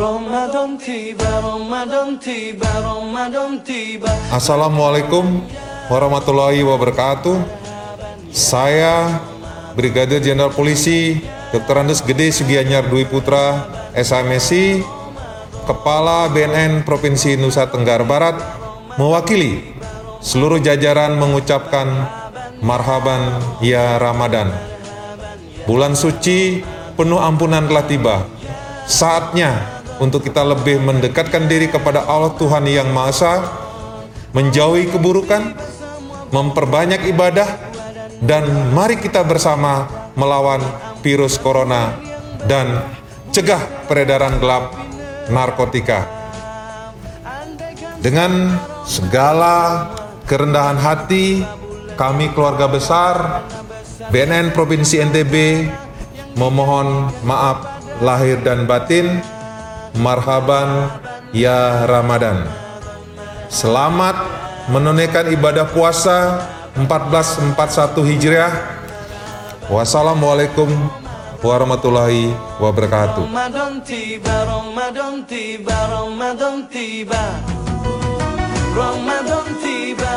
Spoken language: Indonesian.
Ramadan tiba, Ramadan tiba, Ramadan tiba. Assalamualaikum warahmatullahi wabarakatuh. Saya Brigadir Jenderal Polisi Dr. Andes Gede Sugianyar Dwi Putra, SMSI, Kepala BNN Provinsi Nusa Tenggara Barat, mewakili seluruh jajaran mengucapkan marhaban ya Ramadan. Bulan suci penuh ampunan telah tiba. Saatnya untuk kita lebih mendekatkan diri kepada Allah Tuhan Yang Maha Esa, menjauhi keburukan, memperbanyak ibadah, dan mari kita bersama melawan virus corona dan cegah peredaran gelap narkotika. Dengan segala kerendahan hati, kami keluarga besar BNN Provinsi NTB memohon maaf lahir dan batin. Marhaban ya Ramadan. Selamat menunaikan ibadah puasa 1441 Hijriah. Wassalamualaikum warahmatullahi wabarakatuh. Ramadan tiba, Ramadan tiba, Ramadan tiba. Ramadan tiba.